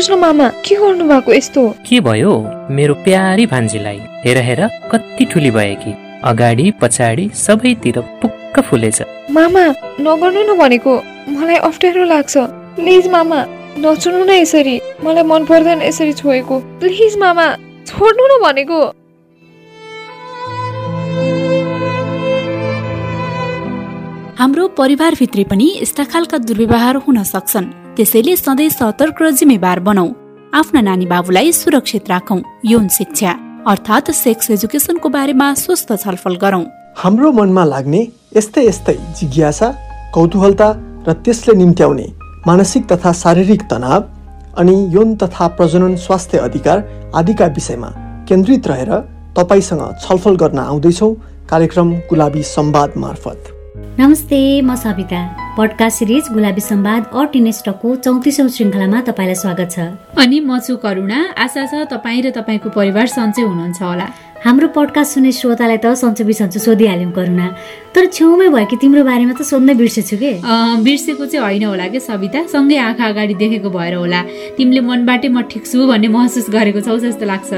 भन्नुहोस् न मामा के गर्नु भएको यस्तो? के भयो? मेरो प्यारी भान्जीलाई हेर हेर कति ठुली भए कि। अगाडि पछाडि सबैतिर पुक्क फुलेछ। मामा नगर्नु न भनेको। मलाई अप्ठ्यारो लाग्छ। प्लिज मामा नचुनु न यसरी। मलाई मन पर्दैन यसरी छोएको। प्लिज मामा छोड्नु न भनेको। हाम्रो परिवारभित्रै पनि यस्ता खालका दुर्व्यवहार हुन सक्छन्। त्यसैले सधैँ सतर्क र जिम्मेवार बनाऊ आफ्ना नानी बाबुलाई सुरक्षित राखौं यौन शिक्षा अर्थात् सेक्स एजुकेसनको बारेमा स्वस्थ छलफल गरौं। हाम्रो मनमा लाग्ने यस्तै यस्तै जिज्ञासा कौतूहलता र त्यसले निम्त्याउने मानसिक तथा शारीरिक तनाव अनि यौन तथा प्रजनन स्वास्थ्य अधिकार आदिका विषयमा केन्द्रित रहेर तपाईँसँग छलफल गर्न आउँदैछौँ। कार्यक्रम गुलाबी संवाद मार्फत। नमस्ते म सविता। पडकास्ट सिरिज गुलाबी संवाद अ टिनेस्टको चौतिसौँ श्रृङ्खलामा तपाईँलाई स्वागत छ। अनि म छु करुणा। आशा छ तपाईँ र तपाईँको परिवार सन्चै हुनुहुन्छ होला। हाम्रो पडकास्ट सुन्ने श्रोतालाई त सन्चो बिसन्चो सोधिहाल्यौँ करुणा। तर छेउमै भयो कि तिम्रो बारेमा त सोध्नै बिर्सेछु कि? बिर्सेको चाहिँ होइन होला कि सविता? सँगै आँखा अगाडि देखेको भएर होला। तिमीले मनबाटै म ठिक छु भन्ने महसुस गरेको छौ जस्तो लाग्छ।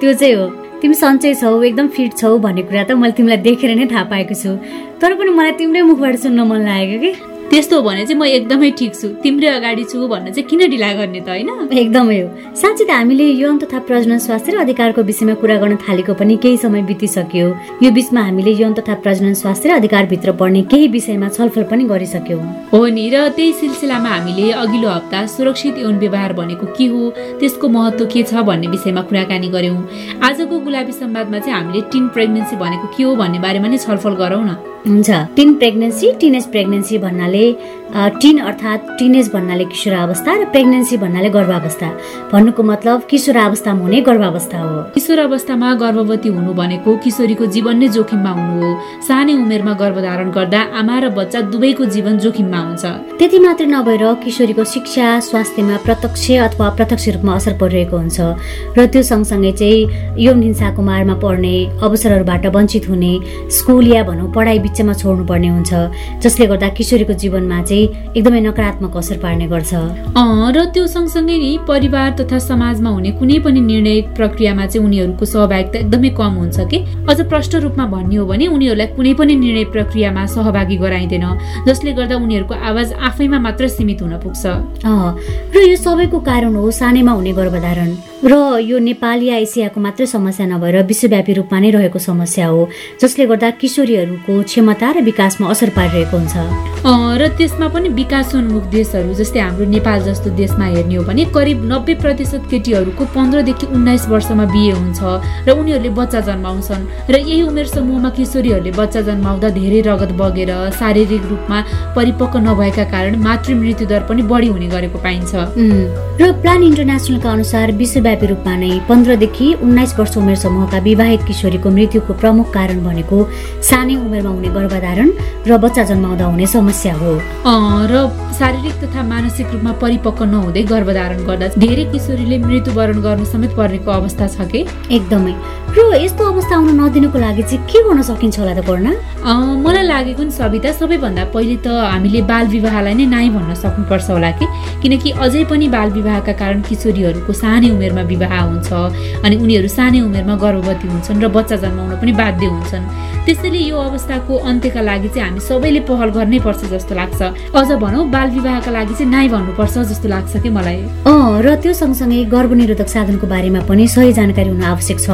त्यो चाहिँ हो। तिमी सन्चै छौ एकदम फिट छौ भन्ने कुरा त मैले तिमीलाई देखेर नै थाहा पाएको छु। तर पनि मलाई तिम्रै मुखबाट सुन्न मन लागेको कि? त्यस्तो हो भने चाहिँ म एकदमै ठिक छु। तिम्रै अगाडि छु भन्न चाहिँ किन ढिला गर्ने त होइन? एकदमै हो। साँच्चै त हामीले यौन तथा प्रजनन स्वास्थ्य र अधिकारको विषयमा कुरा गर्न थालेको पनि केही समय बितिसक्यो। यो बिचमा हामीले यौन तथा प्रजनन स्वास्थ्य र अधिकारभित्र पर्ने केही विषयमा छलफल पनि गरिसक्यौँ। हो नि र त्यही सिलसिलामा हामीले अघिल्लो हप्ता सुरक्षित यौन व्यवहार भनेको के हो त्यसको महत्व के छ भन्ने विषयमा कुराकानी गर्यौँ आजको गुलाबी संवादमा चाहिँ हामीले टिन प्रेग्नेन्सी भनेको के हो भन्ने बारेमा नै छलफल गरौँ न। हुन्छ। टिन प्रेग्नेन्सी टिनेज प्रेग्नेन्सी भन्नाले Okay. टिन अर्थात् टिनेज भन्नाले किशोर अवस्था र प्रेग्नेन्सी भन्नाले गर्भावस्था। भन्नुको मतलब किशोर अवस्थामा हुने गर्भावस्था हो। किशोर अवस्थामा गर्भवती हुनु भनेको किशोरीको जीवन नै जोखिममा हुनु हो। सानै उमेरमा गर्भधारण गर्दा आमा र बच्चा दुवैको जीवन जोखिममा हुन्छ। त्यति मात्रै नभएर किशोरीको शिक्षा स्वास्थ्यमा प्रत्यक्ष अथवा अप्रत्यक्ष रूपमा असर परिरहेको हुन्छ। र त्यो सँगसँगै चाहिँ यौन हिंसाको मारमा पर्ने अवसरहरूबाट वञ्चित हुने स्कुल या भनौँ पढाइ बिचमा छोड्नु पर्ने हुन्छ। जसले गर्दा किशोरीको जीवनमा चाहिँ एकदमै नकारात्मक असर पार्ने गर्छ। र त्यो सँगसँगै नै परिवार तथा समाजमा हुने कुनै पनि निर्णय प्रक्रियामा चाहिँ उनीहरूको सहभागिता एकदमै कम हुन्छ कि? अझ प्रष्ट रूपमा भन्ने हो भने उनीहरूलाई कुनै पनि निर्णय प्रक्रियामा सहभागी गराइँदैन जसले गर्दा उनीहरूको आवाज आफैमा मात्र सीमित हुन पुग्छ। र यो सबैको कारण हो सानैमा हुने गर्भधारण। र यो नेपाल या एसियाको मात्रै समस्या नभएर विश्वव्यापी रूपमा नै रहेको समस्या हो जसले गर्दा किशोरीहरूको क्षमता र विकासमा असर पारिरहेको हुन्छ। र त्यसमा पनि विकासोन्मुख देशहरू जस्तै हाम्रो नेपाल जस्तो देशमा हेर्ने हो भने करिब नब्बे प्रतिशत केटीहरूको पन्ध्रदेखि उन्नाइस वर्षमा बिहे हुन्छ र उनीहरूले बच्चा जन्माउँछन्। र यही उमेर समूहमा किशोरीहरूले बच्चा जन्माउँदा धेरै रगत बगेर शारीरिक रूपमा परिपक्व नभएका कारण मातृ मृत्यु दर पनि बढी हुने गरेको पाइन्छ। र प्लान इन्टरनेसनलका अनुसार विश्व विश्वव्यापी रूपमा नै पन्ध्रदेखि उन्नाइस वर्ष उमेर समूहका विवाहित किशोरीको मृत्युको प्रमुख कारण भनेको सानै उमेरमा हुने गर्भधारण र बच्चा जन्माउँदा हुने समस्या हो। र शारीरिक तथा मानसिक रूपमा परिपक्व नहुँदै गर्भधारण गर्दा धेरै किशोरीले मृत्युवरण गर्नु समेत पर्नेको अवस्था छ कि? एकदमै। र यस्तो अवस्था आउन नदिनुको लागि चाहिँ के गर्न सकिन्छ होला त गर्न मलाई लागेको नि सविता सबैभन्दा पहिले त हामीले बाल विवाहलाई नै नाइ भन्न सक्नुपर्छ होला कि? किनकि अझै पनि बाल विवाहका कारण किशोरीहरूको सानै उमेरमा उमेरमा विवाह हुन्छ अनि उनीहरू सानै उमेरमा गर्भवती हुन्छन् र बच्चा जन्माउन पनि बाध्य हुन्छन्। त्यसैले यो अवस्थाको अन्त्यका लागि चाहिँ हामी सबैले पहल गर्नै पर्छ जस्तो लाग्छ। अझ भनौँ बाल विवाहका लागि चाहिँ नाइ भन्नुपर्छ जस्तो लाग्छ कि मलाई? अँ र त्यो सँगसँगै गर्भनिरोधक साधनको बारेमा पनि सही जानकारी हुनु आवश्यक छ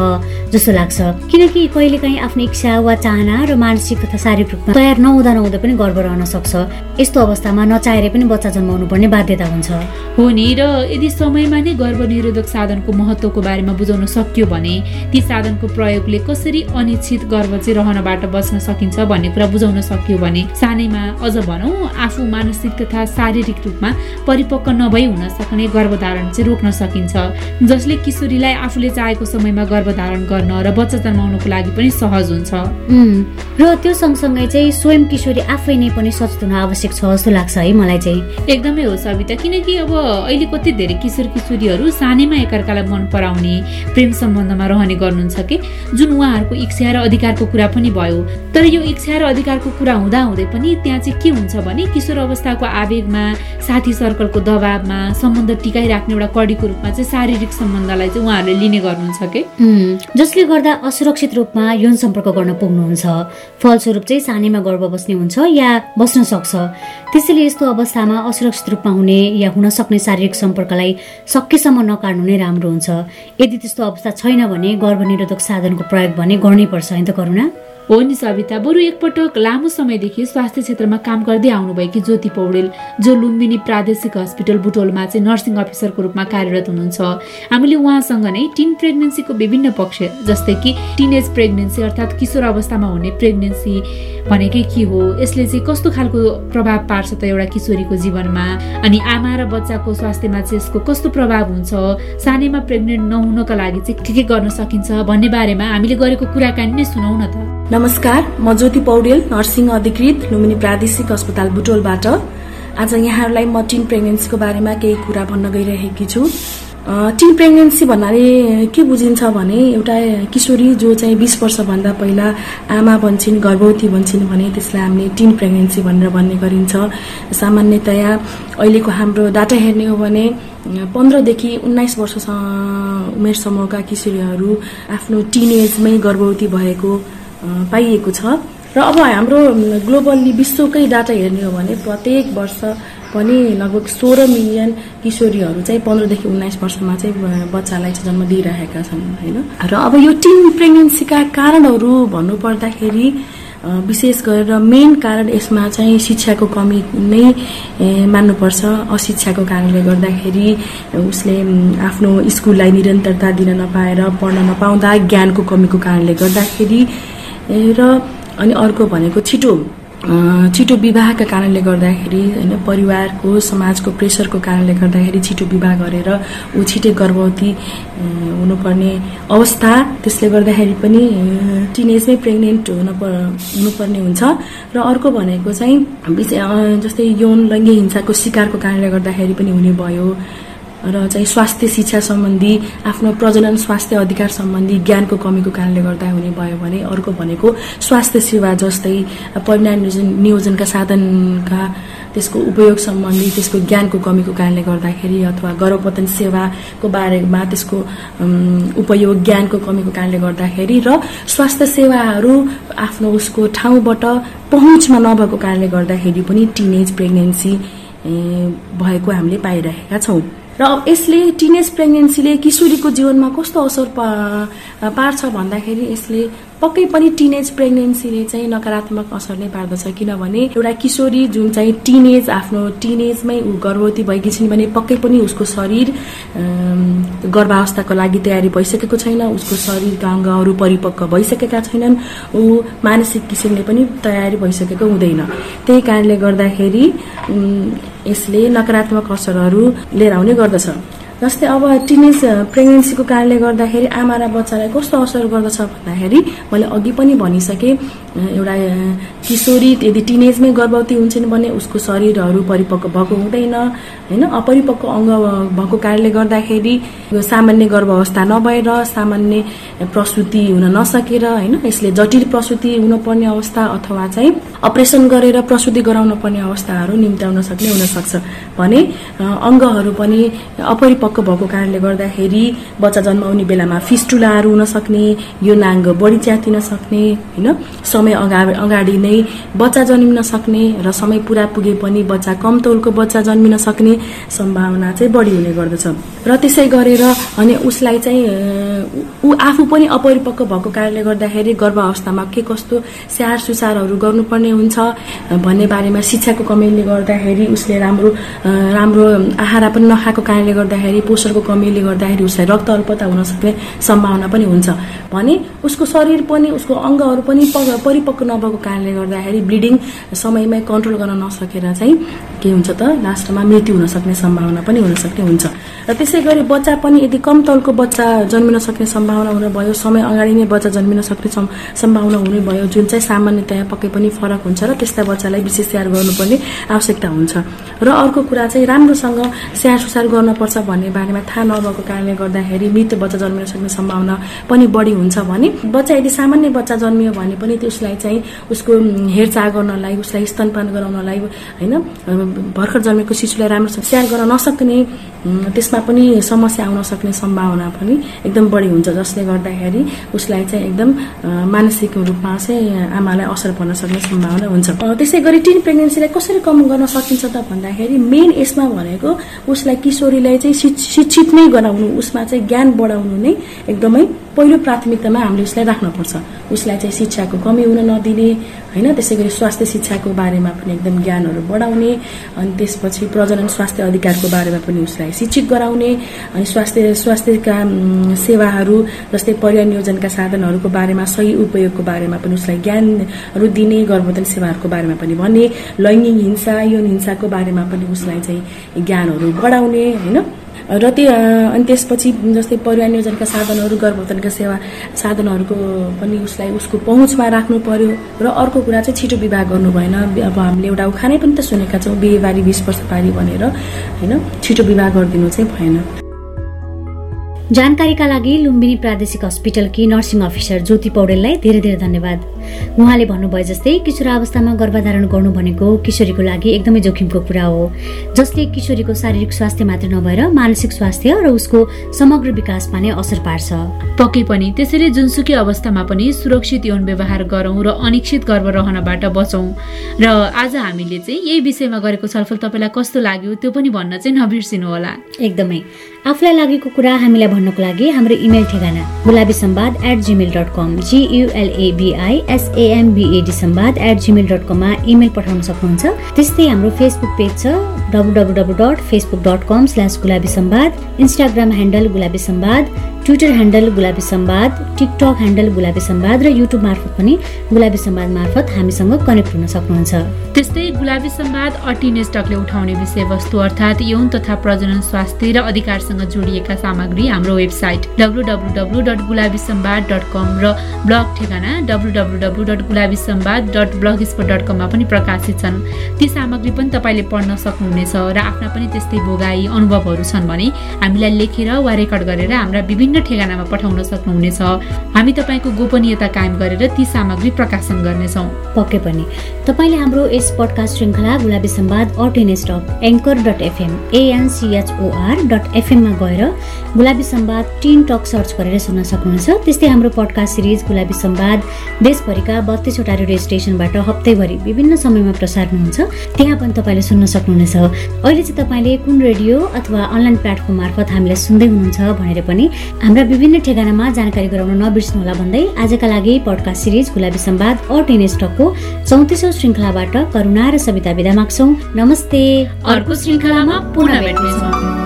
जस्तो लाग्छ। किनकि कहिलेकाहीँ आफ्नो इच्छा वा चाहना र मानसिक तथा शारीरिक रूपमा तयार नहुँदा नहुँदा पनि गर्भ रहन सक्छ। यस्तो अवस्थामा नचाहेर पनि बच्चा जन्माउनु पर्ने बाध्यता हुन्छ। हो नि र यदि समयमा नै गर्भनिरोधक साधन साधनको महत्त्वको बारेमा बुझाउन सकियो भने ती साधनको प्रयोगले कसरी अनिश्चित गर्भ चाहिँ रहनबाट बच्न सकिन्छ भन्ने कुरा बुझाउन सकियो भने सानैमा अझ भनौँ आफू मानसिक तथा शारीरिक रूपमा परिपक्व नभई हुन सक्ने गर्भधारण चाहिँ रोक्न सकिन्छ। जसले किशोरीलाई आफूले चाहेको समयमा गर्भधारण गर्न र बच्चा जन्माउनको लागि पनि सहज हुन्छ। र त्यो सँगसँगै चाहिँ स्वयं किशोरी आफै नै पनि सचेत हुन आवश्यक छ जस्तो लाग्छ है मलाई चाहिँ। एकदमै हो सविता किनकि अब अहिले कति धेरै किशोर किशोरीहरू सानैमा एका एकअर्कालाई मन पराउने प्रेम सम्बन्धमा रहने गर्नुहुन्छ कि? जुन उहाँहरूको इच्छा र अधिकारको कुरा पनि भयो। तर यो इच्छा र अधिकारको कुरा हुँदा हुँदै पनि त्यहाँ चाहिँ के हुन्छ भने किशोर अवस्थाको आवेगमा साथी सर्कलको दबावमा सम्बन्ध टिकाइराख्ने एउटा कडीको रूपमा चाहिँ शारीरिक सम्बन्धलाई चाहिँ उहाँहरूले लिने गर्नुहुन्छ कि? जसले गर्दा असुरक्षित रूपमा यौन सम्पर्क गर्न पुग्नुहुन्छ। फलस्वरूप चाहिँ सानीमा गर्भ बस्ने हुन्छ या बस्न सक्छ। त्यसैले यस्तो अवस्थामा असुरक्षित रूपमा हुने या हुन सक्ने शारीरिक सम्पर्कलाई सकेसम्म नकाट्नु नै राम्रो हुन्छ। यदि त्यस्तो अवस्था छैन भने गर्भनिरोधक साधनको प्रयोग भने गर्नै पर्छ। होइन त करुणा? हो नि सविता बरु एकपटक लामो समयदेखि स्वास्थ्य क्षेत्रमा काम गर्दै आउनुभएकी ज्योति पौडेल जो लुम्बिनी प्रादेशिक हस्पिटल बुटोलमा चाहिँ नर्सिङ अफिसरको रूपमा कार्यरत हुनुहुन्छ। हामीले उहाँसँग नै टिन प्रेग्नेन्सीको विभिन्न पक्ष जस्तै कि टिनेज प्रेग्नेन्सी अर्थात् किशोर अवस्थामा हुने प्रेग्नेन्सी भनेकै के हो यसले चाहिँ कस्तो खालको प्रभाव पार्छ त एउटा किशोरीको जीवनमा? अनि आमा र बच्चाको स्वास्थ्यमा चाहिँ यसको कस्तो प्रभाव हुन्छ? सानैमा प्रेग्नेन्ट नहुनको लागि चाहिँ के के गर्न सकिन्छ भन्ने बारेमा हामीले गरेको कुराकानी नै सुनौ न त। नमस्कार म ज्योति पौडेल नर्सिङ अधिकृत लुम्बिनी प्रादेशिक अस्पताल बुटोलबाट। आज यहाँहरूलाई म टिन प्रेग्नेन्सीको बारेमा केही कुरा भन्न गइरहेकी छु। टिन प्रेग्नेन्सी भन्नाले के बुझिन्छ भने एउटा किशोरी जो चाहिँ बिस वर्षभन्दा पहिला आमा भन्छन् गर्भवती भन्छन् भने त्यसलाई हामीले टिन प्रेग्नेन्सी भनेर भन्ने गरिन्छ। सामान्यतया अहिलेको हाम्रो डाटा हेर्ने हो भने पन्ध्रदेखि उन्नाइस वर्ष उमेर समूहका किशोरीहरू आफ्नो टिन एजमै गर्भवती भएको पाइएको छ। र अब हाम्रो ग्लोबल्ली विश्वकै डाटा हेर्ने हो भने प्रत्येक वर्ष पनि लगभग सोह्र मिलियन किशोरीहरू चाहिँ पन्ध्रदेखि उन्नाइस वर्षमा चाहिँ बच्चालाई चाहिँ जन्म दिइरहेका छन् होइन? र अब यो टिन प्रेग्नेन्सीका कारणहरू भन्नुपर्दाखेरि विशेष गरेर मेन कारण यसमा चाहिँ शिक्षाको कमी नै मान्नुपर्छ। अशिक्षाको कारणले गर्दाखेरि उसले आफ्नो स्कुललाई निरन्तरता दिन नपाएर पढ्न नपाउँदा ज्ञानको कमीको कारणले गर्दाखेरि र अनि अर्को भनेको छिटो छिटो विवाहका कारणले गर्दाखेरि होइन परिवारको समाजको प्रेसरको कारणले गर्दाखेरि छिटो विवाह गरेर ऊ छिटै गर्भवती हुनुपर्ने अवस्था। त्यसले गर्दाखेरि पनि टिनेजमै प्रेग्नेन्ट हुन हुनुपर्ने हुन्छ। र अर्को भनेको चाहिँ जस्तै यौन लैङ्गिक हिंसाको शिकारको कारणले गर्दाखेरि पनि हुने भयो। र चाहिँ स्वास्थ्य शिक्षा सम्बन्धी आफ्नो प्रजनन स्वास्थ्य अधिकार सम्बन्धी ज्ञानको कमीको कारणले गर्दा हुने भयो भने अर्को भनेको स्वास्थ्य सेवा जस्तै परिणाम नियोजनका साधनका त्यसको उपयोग सम्बन्धी त्यसको ज्ञानको कमीको कारणले गर्दाखेरि अथवा गर्भपतन सेवाको बारेमा त्यसको उपयोग ज्ञानको कमीको कारणले गर्दाखेरि र स्वास्थ्य सेवाहरू आफ्नो उसको ठाउँबाट पहुँचमा नभएको कारणले गर्दाखेरि पनि टिनेज प्रेग्नेन्सी भएको हामीले पाइरहेका छौँ। र यसले टिनेज प्रेग्नेन्सीले किशोरीको जीवनमा कस्तो असर पार्छ भन्दाखेरि यसले पक्कै पनि टिनेज प्रेग्नेन्सीले चाहिँ नकारात्मक असर नै पार्दछ किनभने एउटा किशोरी जुन चाहिँ टिनेज आफ्नो टिनेजमै ऊ गर्भवती भएकी छिन् भने पक्कै पनि उसको शरीर गर्भावस्थाको लागि तयारी भइसकेको छैन उसको शरीरका अङ्गहरू परिपक्व भइसकेका छैनन् ऊ मानसिक किसिमले पनि तयारी भइसकेको हुँदैन। त्यही कारणले गर्दाखेरि यसले नकारात्मक असरहरू लिएर आउने गर्दछ। जस्तै अब टिनेज प्रेग्नेन्सीको कारणले गर्दाखेरि आमा र बच्चालाई कस्तो असर गर्दछ भन्दाखेरि मैले अघि पनि भनिसकेँ एउटा किशोरी यदि टिनेजमै गर्भवती हुन्छन् भने उसको शरीरहरू परिपक्व भएको हुँदैन होइन? अपरिपक्व अङ्ग भएको कारणले गर्दाखेरि सामान्य गर्भावस्था नभएर सामान्य प्रसुति हुन नसकेर होइन? यसले जटिल प्रसुति हुनुपर्ने अवस्था अथवा चाहिँ अपरेसन गरेर प्रसुति गराउन पर्ने अवस्थाहरू निम्त्याउन सक्ने हुनसक्छ भने अङ्गहरू पनि अपरिपक्व भएको कारणले गर्दाखेरि बच्चा जन्माउने बेलामा फिस्टुलाहरू हुन सक्ने यो नाङ्ग बढी च्यातिन सक्ने होइन? समय अगाडि अगाडि नै बच्चा जन्मिन सक्ने र समय पुरा पुगे पनि बच्चा कम तौलको बच्चा जन्मिन सक्ने सम्भावना चाहिँ बढी हुने गर्दछ। र त्यसै गरेर अनि उसलाई चाहिँ ऊ आफू पनि अपरिपक्व भएको कारणले गर्दाखेरि गर्भ अवस्थामा के कस्तो स्याहार सुसारहरू गर्नुपर्ने हुन्छ भन्ने बारेमा शिक्षाको कमीले गर्दाखेरि उसले राम्रो राम्रो आहार पनि नखाएको कारणले गर्दाखेरि पोषणको कमीले गर्दाखेरि उसलाई रक्त अल्पता हुन सक्ने सम्भावना पनि हुन्छ। भने उसको शरीर पनि उसको अङ्गहरू पनि परिपक्व नभएको कारणले गर्दाखेरि ब्लिडिङ समयमै कन्ट्रोल गर्न नसकेर चाहिँ के हुन्छ त लास्टमा मृत्यु हुन सक्ने सम्भावना पनि हुन सक्ने हुन्छ। र त्यसै गरी बच्चा पनि यदि कम तौलको बच्चा जन्मिन सक्ने सम्भावना हुने भयो समय अगाडि नै बच्चा जन्मिन सक्ने सम्भावना हुने भयो जुन चाहिँ सामान्यतया पक्कै पनि फरक हुन्छ र त्यस्ता बच्चालाई विशेष स्याहार गर्नुपर्ने आवश्यकता हुन्छ। र अर्को कुरा चाहिँ राम्रोसँग स्याहार सुसार गर्नुपर्छ भन्ने बारेमा थाहा नभएको कारणले गर्दाखेरि मृत बच्चा जन्मिन सक्ने सम्भावना पनि बढी हुन्छ भने बच्चा यदि सामान्य बच्चा जन्मियो भने पनि त्यसलाई चाहिँ उसको हेरचाह गर्नलाई उसलाई स्तनपान गराउनलाई होइन भर्खर जन्मेको शिशुलाई राम्रोसँग स्याहार गर्न नसक्ने त्यसमा पनि समस्या आउन सक्ने सम्भावना पनि एकदम बढी हुन्छ जसले गर्दाखेरि उसलाई चाहिँ एकदम मानसिक रूपमा चाहिँ आमालाई असर पर्न सक्ने सम्भावना हुन्छ। त्यसै गरी टिन प्रेग्नेन्सीलाई कसरी कम गर्न सकिन्छ त भन्दाखेरि मेन यसमा भनेको उसलाई किशोरीलाई चाहिँ शिक्षित नै गराउनु उसमा चाहिँ ज्ञान बढाउनु नै एकदमै पहिलो प्राथमिकतामा हामीले उसलाई राख्नुपर्छ। उसलाई चाहिँ शिक्षाको कमी हुन नदिने होइन? त्यसै गरी स्वास्थ्य शिक्षाको बारेमा पनि एकदम ज्ञानहरू बढाउने अनि त्यसपछि प्रजनन स्वास्थ्य अधिकारको बारेमा पनि उसलाई शिक्षित गराउने अनि स्वास्थ्य स्वास्थ्यका सेवाहरू जस्तै परिवार नियोजनका साधनहरूको बारेमा सही उपयोगको बारेमा पनि उसलाई ज्ञानहरू दिने गर्भवतन सेवाहरूको बारेमा पनि भन्ने लैङ्गिक हिंसा यौन हिंसाको बारेमा पनि उसलाई चाहिँ ज्ञानहरू बढाउने होइन? र त्यो अनि त्यसपछि जस्तै परिवार नियोजनका साधनहरू गर्भवतनका सेवा साधनहरूको पनि उसलाई उसको पहुँचमा राख्नु पर्यो र अर्को कुरा चाहिँ छिटो विवाह गर्नु भएन। अब हामीले एउटा उखानै पनि त सुनेका छौँ बिहेबारी बिस वर्ष पारी भनेर होइन? छिटो विवाह गरिदिनु चाहिँ भएन। जानकारीका लागि लुम्बिनी प्रादेशिक हस्पिटलकी नर्सिङ अफिसर ज्योति पौडेललाई धेरै धेरै धन्यवाद। उहाँले भन्नुभयो जस्तै किशोरावस्थामा गर्भधारण गर्नु भनेको किशोरीको लागि एकदमै जोखिमको कुरा हो। जसले किशोरीको शारीरिक स्वास्थ्य मात्र नभएर मानसिक स्वास्थ्य र उसको समग्र विकासमा नै असर पार्छ। पक्कै पनि त्यसैले जुनसुकै अवस्थामा पनि सुरक्षित यौन व्यवहार गरौँ र अनिश्चित गर्भ रहनबाट बचौँ। र आज हामीले चाहिँ यही विषयमा गरेको छलफल तपाईँलाई कस्तो लाग्यो त्यो पनि भन्न चाहिँ नबिर्सिनु होला। एकदमै। आफूलाई लागेको कुरा हामीलाई भन्नको लागि हाम्रो इमेल ठेगाना Gulabi Sambad at gmail dot com G U L A B I S A M B A D Sambad at gmail dot कममा इमेल पठाउन सक्नुहुन्छ। त्यस्तै हाम्रो फेसबुक पेज छ W W W dot Facebook dot com slash Gulabi Sambad Instagram handle Gulabi Sambad Twitter handle Gulabi Sambad TikTok handle Gulabi Sambad र YouTube मार्फत पनि गुलाबी सम्वाद मार्फत हामीसँग कनेक्ट हुन सक्नुहुन्छ। त्यस्तै गुलाबी सम्वाद अटिनेस टकले उठाउने विषयवस्तु अर्थात् यौन तथा प्रजनन स्वास्थ्य र अधिकारसँग जोडिएका सामग्री हाम्रो website W W W dot Gulabi Sambad dot com र ब्लग ठेगाना डब्लु डब्लु डब्लु डट कममा पनि प्रकाशित छन्। ती सामग्री पनि तपाईँले पढ्न सक्नुहुनेछ र आफ्ना पनि त्यस्तै भोगाई अनुभवहरू छन् भने हामीलाई लेखेर वा रेकर्ड गरेर हाम्रा विभिन्न विभिन्न ठेगानामा पठाउन सक्नुहुनेछ। हामी तपाईँको गोपनीयता कायम गरेर ती सामग्री प्रकाशन गर्नेछौँ। पक्कै पनि तपाईँले हाम्रो यस पडकास्ट श्रृङ्खला Gulabi Sambad at anchor dot FM A N C H O R dot एफएममा गएर Gulabi Sambad teen talk search गरेर सुन्न सक्नुहुन्छ। त्यस्तै हाम्रो पडकास्ट सिरिज गुलाबी सम्वाद देशभरिका बत्तीसवटा रेडियो स्टेसनबाट हप्तैभरि विभिन्न समयमा प्रसारण हुन्छ त्यहाँ पनि तपाईँले सुन्न सक्नुहुनेछ। अहिले चाहिँ तपाईँले कुन रेडियो अथवा अनलाइन प्लेटफर्म मार्फत हामीलाई सुन्दै हुनुहुन्छ भनेर पनि हाम्रा विभिन्न ठेगानामा जानकारी गराउन नबिर्सनुहोला भन्दै आजका लागि podcast series Gulabi Sambad a टेनेस्टकको चौतिसौँ श्रृङ्खलाबाट करुणा र सविता विदा माग्छौँ। नमस्ते। अर्को श्रृङ्खलामा पुनः भेट्नेछौँ।